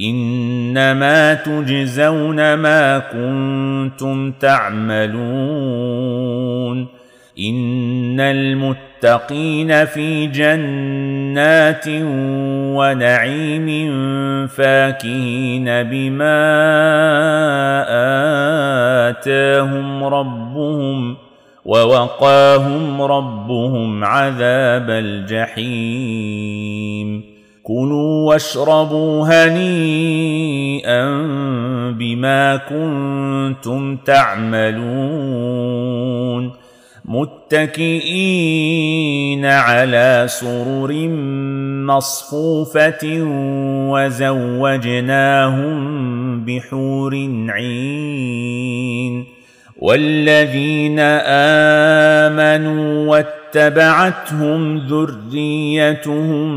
إنما تجزون ما كنتم تعملون. إن المتقين في جنات ونعيم فاكهين بما آتاهم ربهم ووقاهم ربهم عذاب الجحيم. كلوا واشربوا هنيئا بما كنتم تعملون متكئين على سرر مصفوفه وزوجناهم بحور عين والذين امنوا واتبعتهم ذريتهم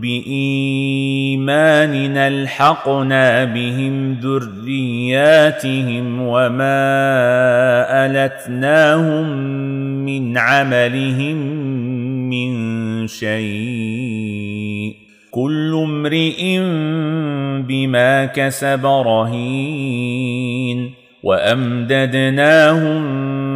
بايمان الحقنا بهم ذرياتهم وما ألتناهم من عملهم من شيء. كل امرئ بما كسب رهين. وأمددناهم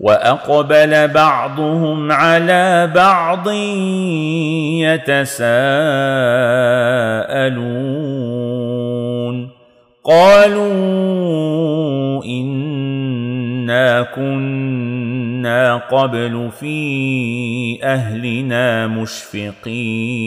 وأقبل بعضهم على بعض يتساءلون. قالوا إنا كنا قبل في أهلنا مشفقين.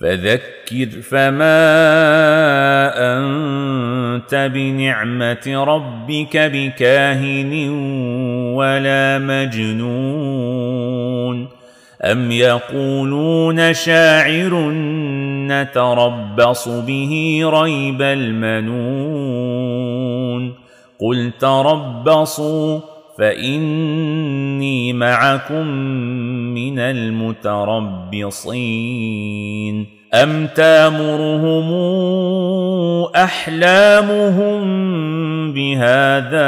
فذكر فما أنت بنعمة ربك بكاهن ولا مجنون أم يقولون شاعر نتربص به ريب المنون قل تربصوا فإني معكم من المتربصين أم تامرهم أحلامهم بهذا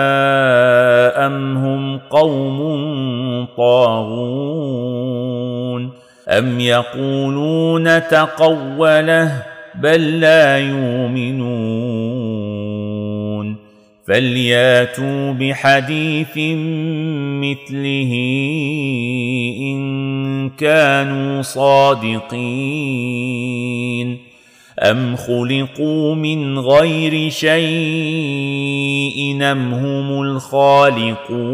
أم هم قوم طاغون أم يقولون تقوله بل لا يؤمنون فلياتوا بحديث مثله كانوا صادقين أم خلقوا من غير شيء أم هم الخالقون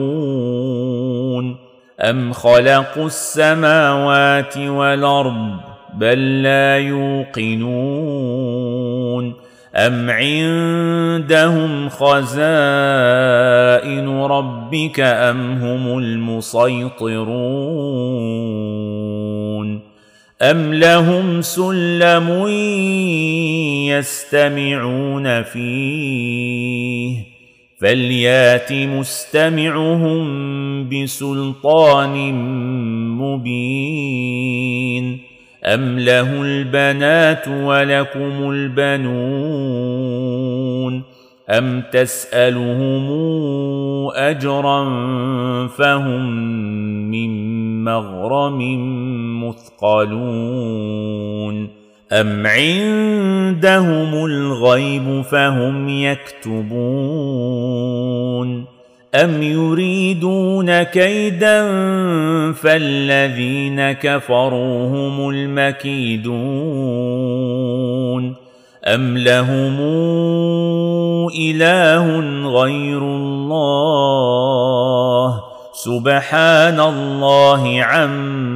أم خلقوا السماوات والأرض بل لا يوقنون أم عندهم خزائن ربك أم هم المسيطرون أم لهم سلم يستمعون فيه فليات مستمعهم بسلطان مبين أم له البنات ولكم البنون أم تسألهم أجرا فهم من مغرم مثقلون أم عندهم الغيب فهم يكتبون أم يريدون كيدا فالذين كفروا هم المكيدون أم لهم إله غير الله سبحان الله عما